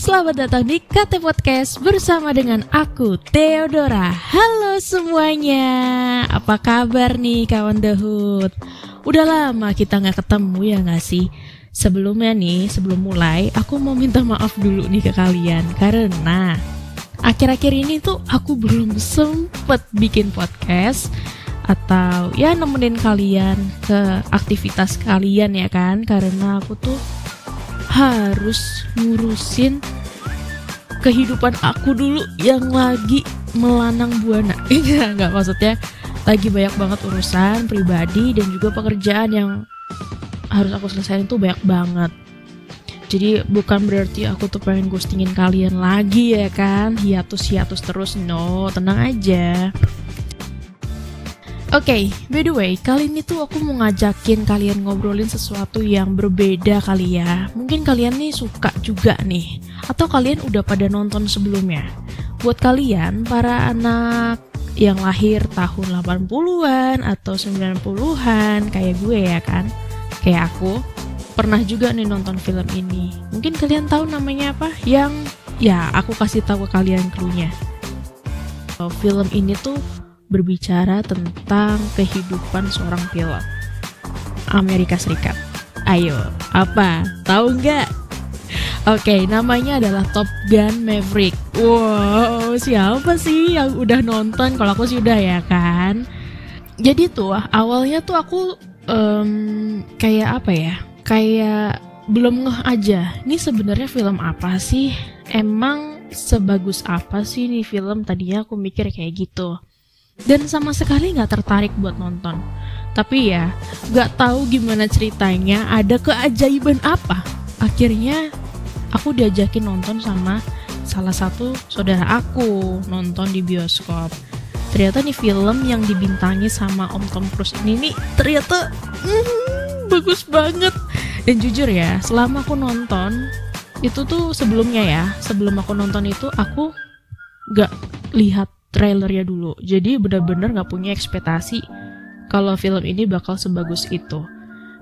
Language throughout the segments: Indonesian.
selamat datang di KT Podcast bersama dengan aku Theodora. Halo semuanya, apa kabar nih kawan Dahut? Udah lama kita nggak ketemu ya nggak sih? Sebelumnya nih, sebelum mulai, aku mau minta maaf dulu nih ke kalian karena akhir-akhir ini tuh aku belum sempet bikin podcast atau ya nemenin kalian ke aktivitas kalian ya kan karena aku tuh harus ngurusin kehidupan aku dulu yang lagi melanang buana. Iya, nggak maksudnya lagi banyak banget urusan pribadi dan juga pekerjaan yang harus aku selesaiin tuh banyak banget. Jadi bukan berarti aku tuh pengen ghostingin kalian lagi ya kan Hiatus hiatus terus No tenang aja Oke, okay, by the way, kali ini tuh aku mau ngajakin kalian ngobrolin sesuatu yang berbeda kali ya. Mungkin kalian nih suka juga nih, atau kalian udah pada nonton sebelumnya. Buat kalian, para anak yang lahir tahun 80-an atau 90-an kayak gue ya kan, kayak aku, pernah juga nih nonton film ini. Mungkin kalian tahu namanya apa? Yang ya aku kasih tahu ke kalian clue-nya. Film ini tuh berbicara tentang kehidupan seorang pilot Amerika Serikat. Ayo, apa? Tahu nggak? Oke, okay, namanya adalah Top Gun Maverick. Wow, siapa sih yang udah nonton? Kalau aku sih udah ya kan. Jadi tuh awalnya tuh aku um, kayak apa ya? Kayak belum ngeh aja. Ini sebenarnya film apa sih? Emang sebagus apa sih nih film? Tadinya aku mikir kayak gitu dan sama sekali nggak tertarik buat nonton. Tapi ya, nggak tahu gimana ceritanya, ada keajaiban apa. Akhirnya aku diajakin nonton sama salah satu saudara aku nonton di bioskop. Ternyata nih film yang dibintangi sama Om Tom Cruise ini nih ternyata mm, bagus banget. Dan jujur ya, selama aku nonton itu tuh sebelumnya ya, sebelum aku nonton itu aku gak lihat trailernya dulu. Jadi benar-benar nggak punya ekspektasi kalau film ini bakal sebagus itu.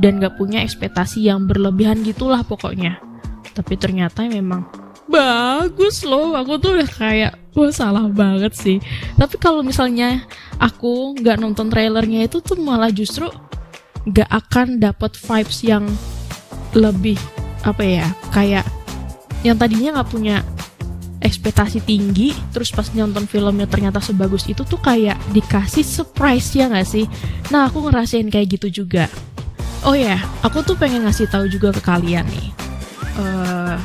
Dan nggak punya ekspektasi yang berlebihan gitulah pokoknya. Tapi ternyata memang bagus loh. Aku tuh udah kayak, wah salah banget sih. Tapi kalau misalnya aku nggak nonton trailernya itu tuh malah justru nggak akan dapat vibes yang lebih apa ya kayak yang tadinya nggak punya ekspektasi tinggi terus pas nonton filmnya ternyata sebagus itu tuh kayak dikasih surprise ya gak sih? Nah aku ngerasain kayak gitu juga. Oh ya yeah, aku tuh pengen ngasih tahu juga ke kalian nih. Uh,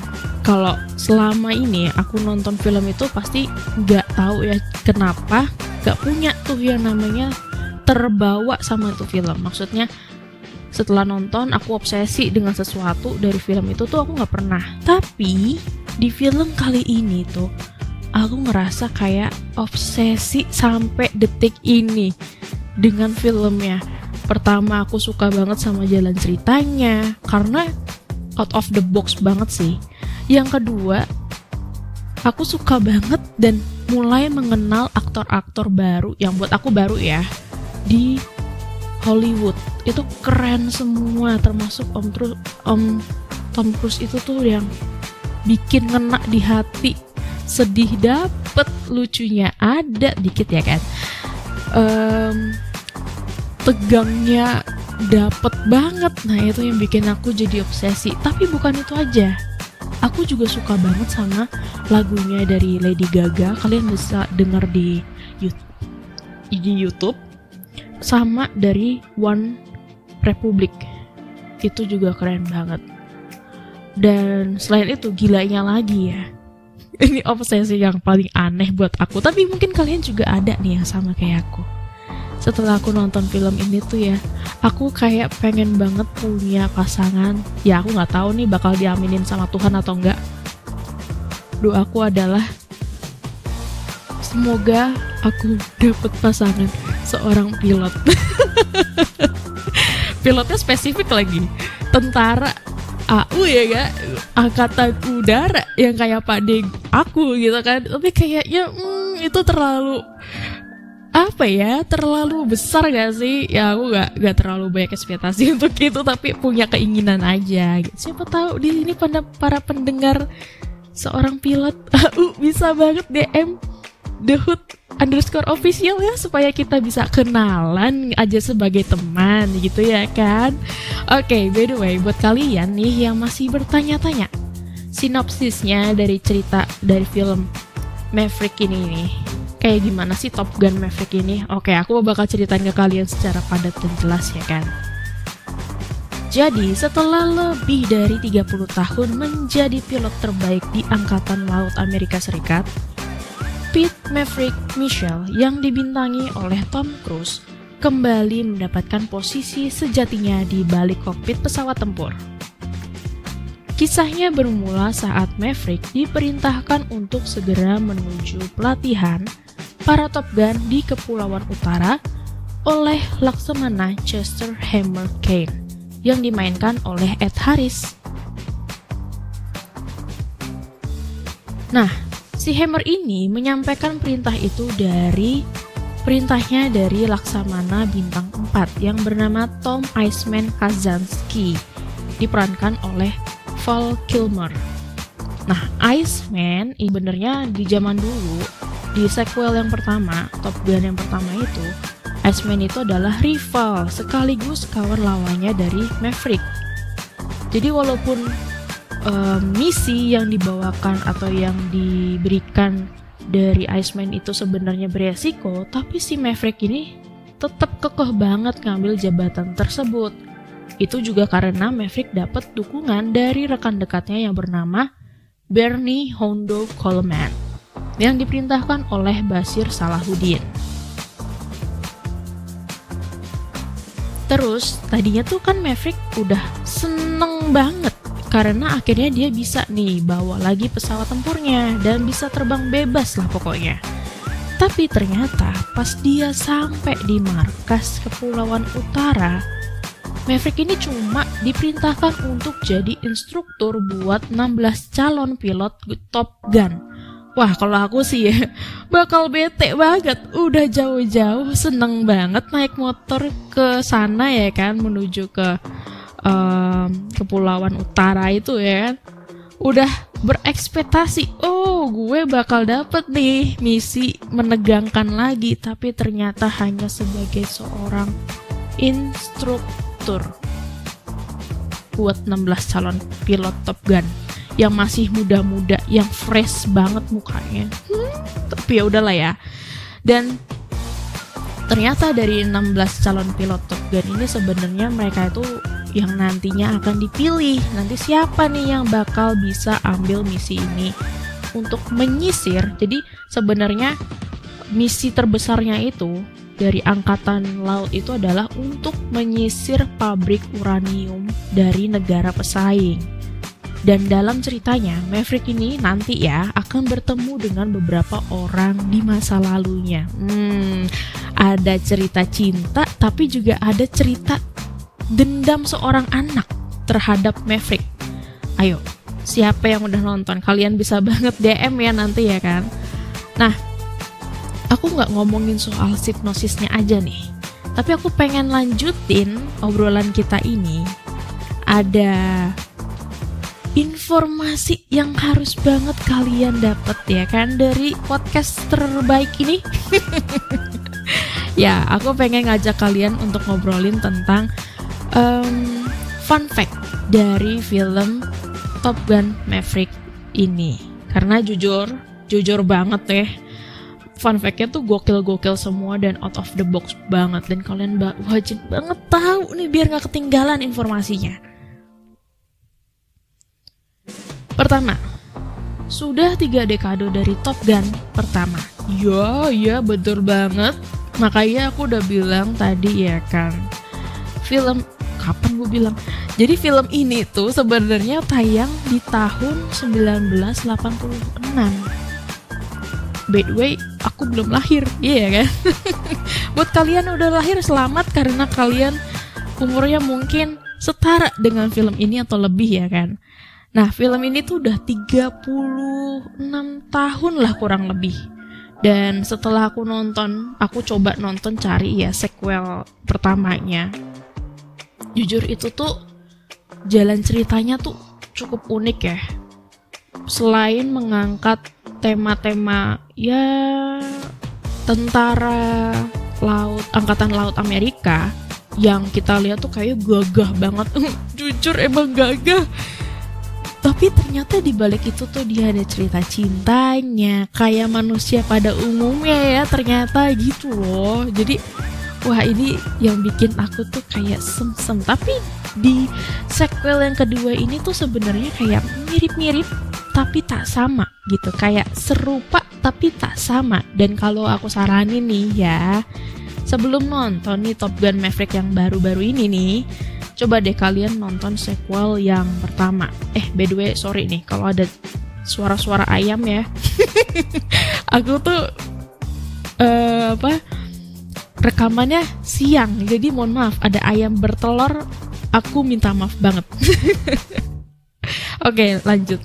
kalau selama ini aku nonton film itu pasti nggak tahu ya kenapa nggak punya tuh yang namanya terbawa sama tuh film. Maksudnya setelah nonton aku obsesi dengan sesuatu dari film itu tuh aku nggak pernah. Tapi di film kali ini tuh aku ngerasa kayak obsesi sampai detik ini dengan filmnya. Pertama aku suka banget sama jalan ceritanya karena out of the box banget sih. Yang kedua, aku suka banget dan mulai mengenal aktor-aktor baru yang buat aku baru ya di Hollywood. Itu keren semua termasuk Om Tru Om Tom Cruise itu tuh yang bikin ngena di hati. Sedih dapet lucunya. Ada dikit ya kan? Um, tegangnya dapet banget. Nah itu yang bikin aku jadi obsesi. Tapi bukan itu aja. Aku juga suka banget sama lagunya dari Lady Gaga. Kalian bisa dengar di YouTube di YouTube. Sama dari One Republic. Itu juga keren banget dan selain itu gilanya lagi ya. Ini obsesi yang paling aneh buat aku. Tapi mungkin kalian juga ada nih yang sama kayak aku. Setelah aku nonton film ini tuh ya aku kayak pengen banget punya pasangan. Ya aku nggak tahu nih bakal diaminin sama Tuhan atau enggak doaku adalah semoga aku dapet pasangan seorang pilot. Pilotnya spesifik lagi. Tentara AU ya gak angkatan udara yang kayak Pak Deng aku gitu kan. Tapi kayaknya hmm, itu terlalu apa ya terlalu besar gak sih? Ya aku gak gak terlalu banyak ekspektasi untuk itu tapi punya keinginan aja. Siapa tahu di sini pada para pendengar seorang pilot. Uh, bisa banget DM The Hood underscore official ya supaya kita bisa kenalan aja sebagai teman gitu ya kan? Oke okay, by the way buat kalian nih yang masih bertanya-tanya sinopsisnya dari cerita dari film Maverick ini nih kayak gimana sih Top Gun Maverick ini? Oke okay, aku bakal ceritain ke kalian secara padat dan jelas ya kan? Jadi, setelah lebih dari 30 tahun menjadi pilot terbaik di Angkatan Laut Amerika Serikat, Pete Maverick Mitchell yang dibintangi oleh Tom Cruise kembali mendapatkan posisi sejatinya di balik kokpit pesawat tempur. Kisahnya bermula saat Maverick diperintahkan untuk segera menuju pelatihan para Top Gun di Kepulauan Utara oleh Laksamana Chester Hammer Kane yang dimainkan oleh Ed Harris. Nah, si Hammer ini menyampaikan perintah itu dari perintahnya dari Laksamana Bintang 4 yang bernama Tom Iceman Kazansky, diperankan oleh Val Kilmer. Nah, Iceman ini benernya di zaman dulu di sequel yang pertama, Top Gun yang pertama itu Iceman itu adalah rival sekaligus kawan lawannya dari Maverick. Jadi walaupun uh, misi yang dibawakan atau yang diberikan dari Iceman itu sebenarnya beresiko, tapi si Maverick ini tetap kekeh banget ngambil jabatan tersebut. Itu juga karena Maverick dapat dukungan dari rekan dekatnya yang bernama Bernie Hondo Coleman yang diperintahkan oleh Basir Salahuddin. Terus tadinya tuh kan Maverick udah seneng banget karena akhirnya dia bisa nih bawa lagi pesawat tempurnya dan bisa terbang bebas lah pokoknya. Tapi ternyata pas dia sampai di markas Kepulauan Utara, Maverick ini cuma diperintahkan untuk jadi instruktur buat 16 calon pilot Top Gun Wah kalau aku sih ya bakal bete banget. Udah jauh-jauh seneng banget naik motor ke sana ya kan menuju ke um, kepulauan utara itu ya kan. Udah berekspektasi, oh gue bakal dapet nih misi menegangkan lagi, tapi ternyata hanya sebagai seorang instruktur buat 16 calon pilot Top Gun yang masih muda-muda, yang fresh banget mukanya. Hmm, tapi ya udahlah ya. Dan ternyata dari 16 calon pilot Top Gun ini sebenarnya mereka itu yang nantinya akan dipilih. Nanti siapa nih yang bakal bisa ambil misi ini untuk menyisir. Jadi sebenarnya misi terbesarnya itu dari angkatan laut itu adalah untuk menyisir pabrik uranium dari negara pesaing. Dan dalam ceritanya, Maverick ini nanti ya akan bertemu dengan beberapa orang di masa lalunya. Hmm, ada cerita cinta, tapi juga ada cerita dendam seorang anak terhadap Maverick. Ayo, siapa yang udah nonton? Kalian bisa banget DM ya nanti ya kan. Nah, aku nggak ngomongin soal hipnosisnya aja nih. Tapi aku pengen lanjutin obrolan kita ini. Ada informasi yang harus banget kalian dapat ya kan dari podcast terbaik ini. ya, aku pengen ngajak kalian untuk ngobrolin tentang um, fun fact dari film Top Gun Maverick ini. Karena jujur, jujur banget ya. Fun fact-nya tuh gokil-gokil semua dan out of the box banget dan kalian wajib banget tahu nih biar nggak ketinggalan informasinya. Pertama, sudah tiga dekade dari Top Gun pertama. Ya, ya betul banget. Makanya aku udah bilang tadi ya kan. Film kapan gue bilang? Jadi film ini tuh sebenarnya tayang di tahun 1986. By the way, aku belum lahir, iya yeah, kan? Buat kalian udah lahir selamat karena kalian umurnya mungkin setara dengan film ini atau lebih ya kan. Nah, film ini tuh udah 36 tahun lah kurang lebih. Dan setelah aku nonton, aku coba nonton cari ya sequel pertamanya. Jujur itu tuh jalan ceritanya tuh cukup unik ya. selain mengangkat tema-tema ya tentara laut angkatan laut Amerika yang kita lihat tuh kayak gagah banget. Jujur emang gagah. Tapi ternyata di balik itu tuh dia ada cerita cintanya kayak manusia pada umumnya ya ternyata gitu loh. Jadi wah ini yang bikin aku tuh kayak sem-sem tapi di sequel yang kedua ini tuh sebenarnya kayak mirip-mirip tapi tak sama gitu. Kayak serupa tapi tak sama. Dan kalau aku saranin nih ya sebelum nonton nih Top Gun Maverick yang baru-baru ini nih coba deh kalian nonton sequel yang pertama. Eh by the way sorry nih kalau ada suara-suara ayam ya. Aku tuh uh, apa rekamannya siang jadi mohon maaf ada ayam bertelur aku minta maaf banget. Oke lanjut.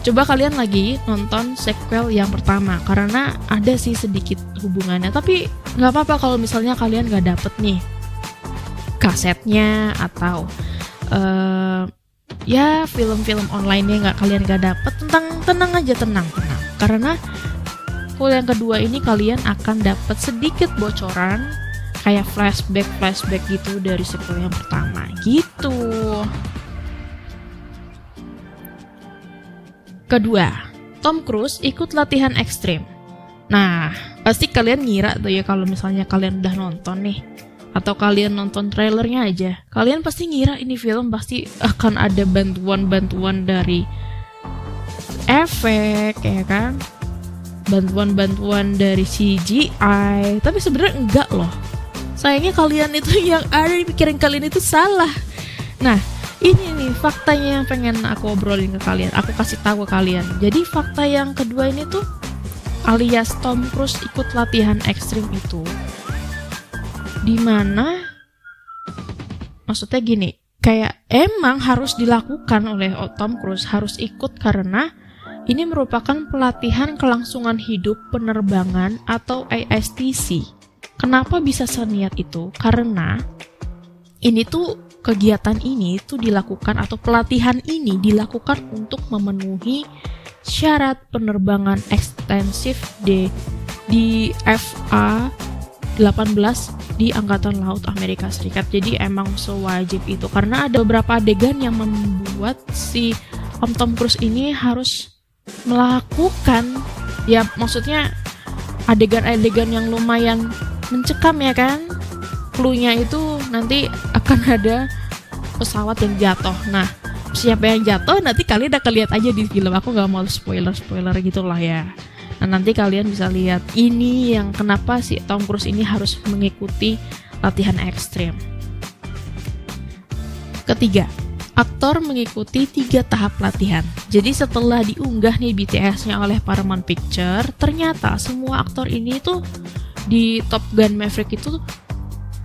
Coba kalian lagi nonton sequel yang pertama karena ada sih sedikit hubungannya tapi nggak apa-apa kalau misalnya kalian nggak dapet nih kasetnya atau uh, ya film-film online-nya nggak kalian nggak dapet tentang tenang aja tenang tenang. Karena kalau yang kedua ini kalian akan dapat sedikit bocoran kayak flashback flashback gitu dari sequel yang pertama gitu Kedua, Tom Cruise ikut latihan ekstrim. Nah, pasti kalian ngira tuh ya kalau misalnya kalian udah nonton nih atau kalian nonton trailernya aja, kalian pasti ngira ini film pasti akan ada bantuan-bantuan dari efek ya kan? Bantuan-bantuan dari CGI, tapi sebenarnya enggak loh. Sayangnya kalian itu yang ada di pikiran kalian itu salah. Nah, ini nih faktanya yang pengen aku obrolin ke kalian aku kasih tahu ke kalian jadi fakta yang kedua ini tuh alias Tom Cruise ikut latihan ekstrim itu di mana maksudnya gini kayak emang harus dilakukan oleh Tom Cruise harus ikut karena ini merupakan pelatihan kelangsungan hidup penerbangan atau ASTC. Kenapa bisa seniat itu? Karena ini tuh kegiatan ini tuh dilakukan atau pelatihan ini dilakukan untuk memenuhi syarat penerbangan ekstensif di di FA 18 di Angkatan Laut Amerika Serikat. Jadi emang sewajib itu karena ada beberapa adegan yang membuat si Om Tom Cruise ini harus melakukan ya maksudnya adegan-adegan yang lumayan mencekam ya kan clue-nya itu nanti akan ada pesawat yang jatuh. Nah, siapa yang jatuh nanti kalian akan lihat aja di film. Aku nggak mau spoiler-spoiler gitulah ya. Nah, nanti kalian bisa lihat ini yang kenapa si Tom Cruise ini harus mengikuti latihan ekstrim. Ketiga, aktor mengikuti tiga tahap latihan. Jadi setelah diunggah nih BTS-nya oleh Paramount Picture, ternyata semua aktor ini tuh di Top Gun Maverick itu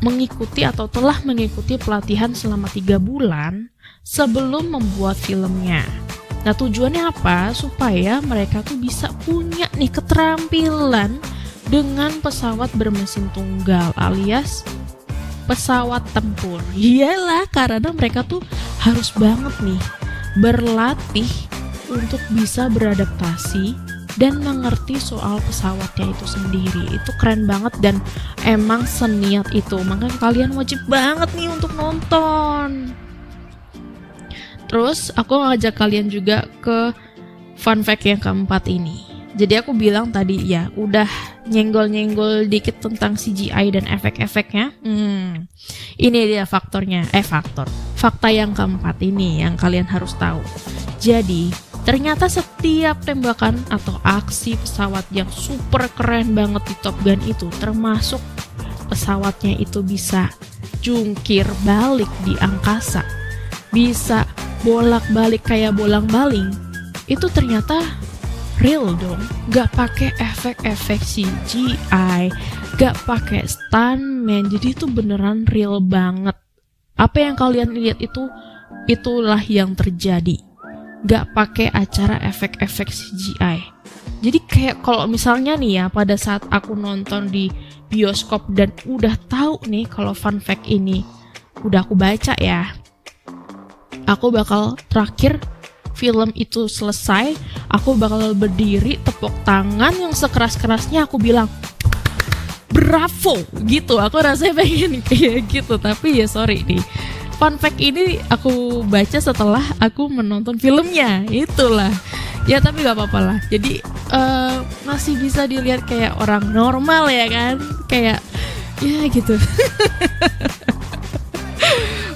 mengikuti atau telah mengikuti pelatihan selama tiga bulan sebelum membuat filmnya. Nah tujuannya apa? Supaya mereka tuh bisa punya nih keterampilan dengan pesawat bermesin tunggal alias pesawat tempur. Iyalah karena mereka tuh harus banget nih berlatih untuk bisa beradaptasi dan mengerti soal pesawatnya itu sendiri. Itu keren banget dan emang seniat itu. Makanya kalian wajib banget nih untuk nonton. Terus aku ngajak kalian juga ke fun fact yang keempat ini. Jadi aku bilang tadi ya udah nyenggol-nyenggol dikit tentang CGI dan efek-efeknya. Hmm, ini dia faktornya. Eh faktor. Fakta yang keempat ini yang kalian harus tahu. Jadi Ternyata setiap tembakan atau aksi pesawat yang super keren banget di Top Gun itu termasuk pesawatnya itu bisa jungkir balik di angkasa. Bisa bolak-balik kayak bolang-baling. Itu ternyata real dong. Gak pakai efek-efek CGI, gak pakai stuntman. Jadi itu beneran real banget. Apa yang kalian lihat itu itulah yang terjadi gak pakai acara efek-efek CGI. Jadi kayak kalau misalnya nih ya pada saat aku nonton di bioskop dan udah tahu nih kalau fun fact ini udah aku baca ya. Aku bakal terakhir film itu selesai, aku bakal berdiri tepuk tangan yang sekeras-kerasnya aku bilang bravo gitu. Aku rasanya pengen kayak gitu, tapi ya sorry nih. Fun fact ini aku baca setelah aku menonton filmnya, itulah. Ya tapi gak apa-apa lah. Jadi uh, masih bisa dilihat kayak orang normal ya kan, kayak ya gitu.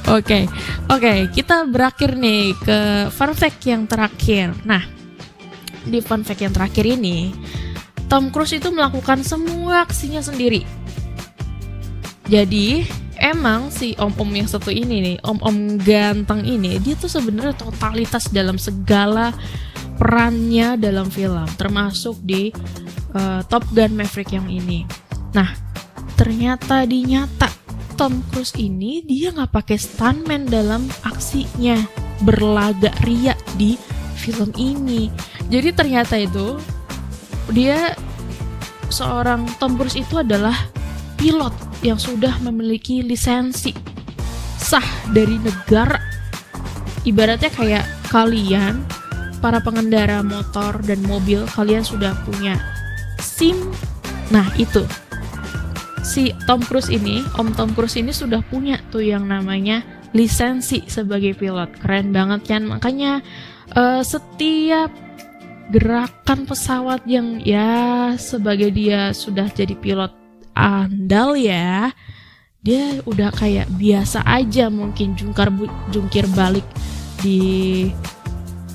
Oke, okay. oke, okay, kita berakhir nih ke fun fact yang terakhir. Nah, di fun fact yang terakhir ini, Tom Cruise itu melakukan semua aksinya sendiri. Jadi, emang si om-om yang satu ini nih, om-om ganteng ini, dia tuh sebenarnya totalitas dalam segala perannya dalam film, termasuk di uh, Top Gun Maverick yang ini. Nah, ternyata dinyata Tom Cruise ini dia nggak pakai stuntman dalam aksinya berlagak ria di film ini. Jadi ternyata itu dia seorang Tom Cruise itu adalah pilot yang sudah memiliki lisensi sah dari negara. Ibaratnya kayak kalian para pengendara motor dan mobil kalian sudah punya SIM. Nah, itu si Tom Cruise ini, Om Tom Cruise ini sudah punya tuh yang namanya lisensi sebagai pilot. Keren banget kan? Makanya uh, setiap gerakan pesawat yang ya sebagai dia sudah jadi pilot andal ya, dia udah kayak biasa aja mungkin jungkar jungkir balik di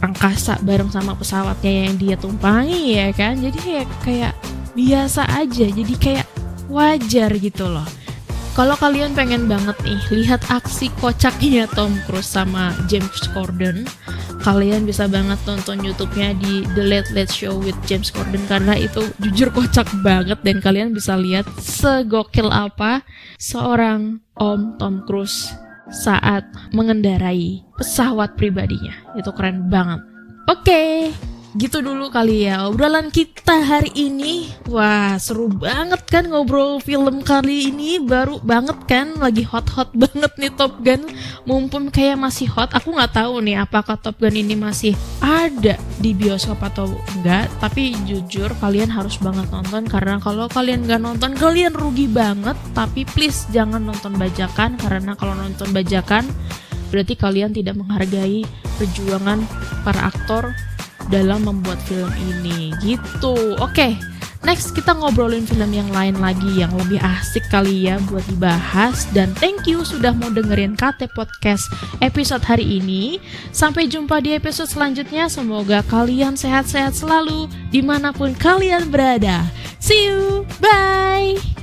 angkasa bareng sama pesawatnya yang dia tumpangi ya kan. Jadi kayak kayak biasa aja. Jadi kayak wajar gitu loh. Kalau kalian pengen banget nih lihat aksi kocaknya Tom Cruise sama James Corden, kalian bisa banget tonton YouTube-nya di The Late Late Show with James Corden karena itu jujur kocak banget dan kalian bisa lihat segokil apa seorang Om Tom Cruise saat mengendarai pesawat pribadinya. Itu keren banget. Oke, okay gitu dulu kali ya obrolan kita hari ini. Wah seru banget kan ngobrol film kali ini. Baru banget kan lagi hot-hot banget nih Top Gun. Mumpung kayak masih hot aku nggak tahu nih apakah Top Gun ini masih ada di bioskop atau enggak tapi jujur kalian harus banget nonton. Karena kalau kalian nggak nonton kalian rugi banget. Tapi please jangan nonton bajakan. Karena kalau nonton bajakan berarti kalian tidak menghargai perjuangan para aktor dalam membuat film ini gitu. Oke, next kita ngobrolin film yang lain lagi yang lebih asik kali ya buat dibahas dan thank you sudah mau dengerin KT Podcast episode hari ini. Sampai jumpa di episode selanjutnya. Semoga kalian sehat-sehat selalu di mana pun kalian berada. See you, bye.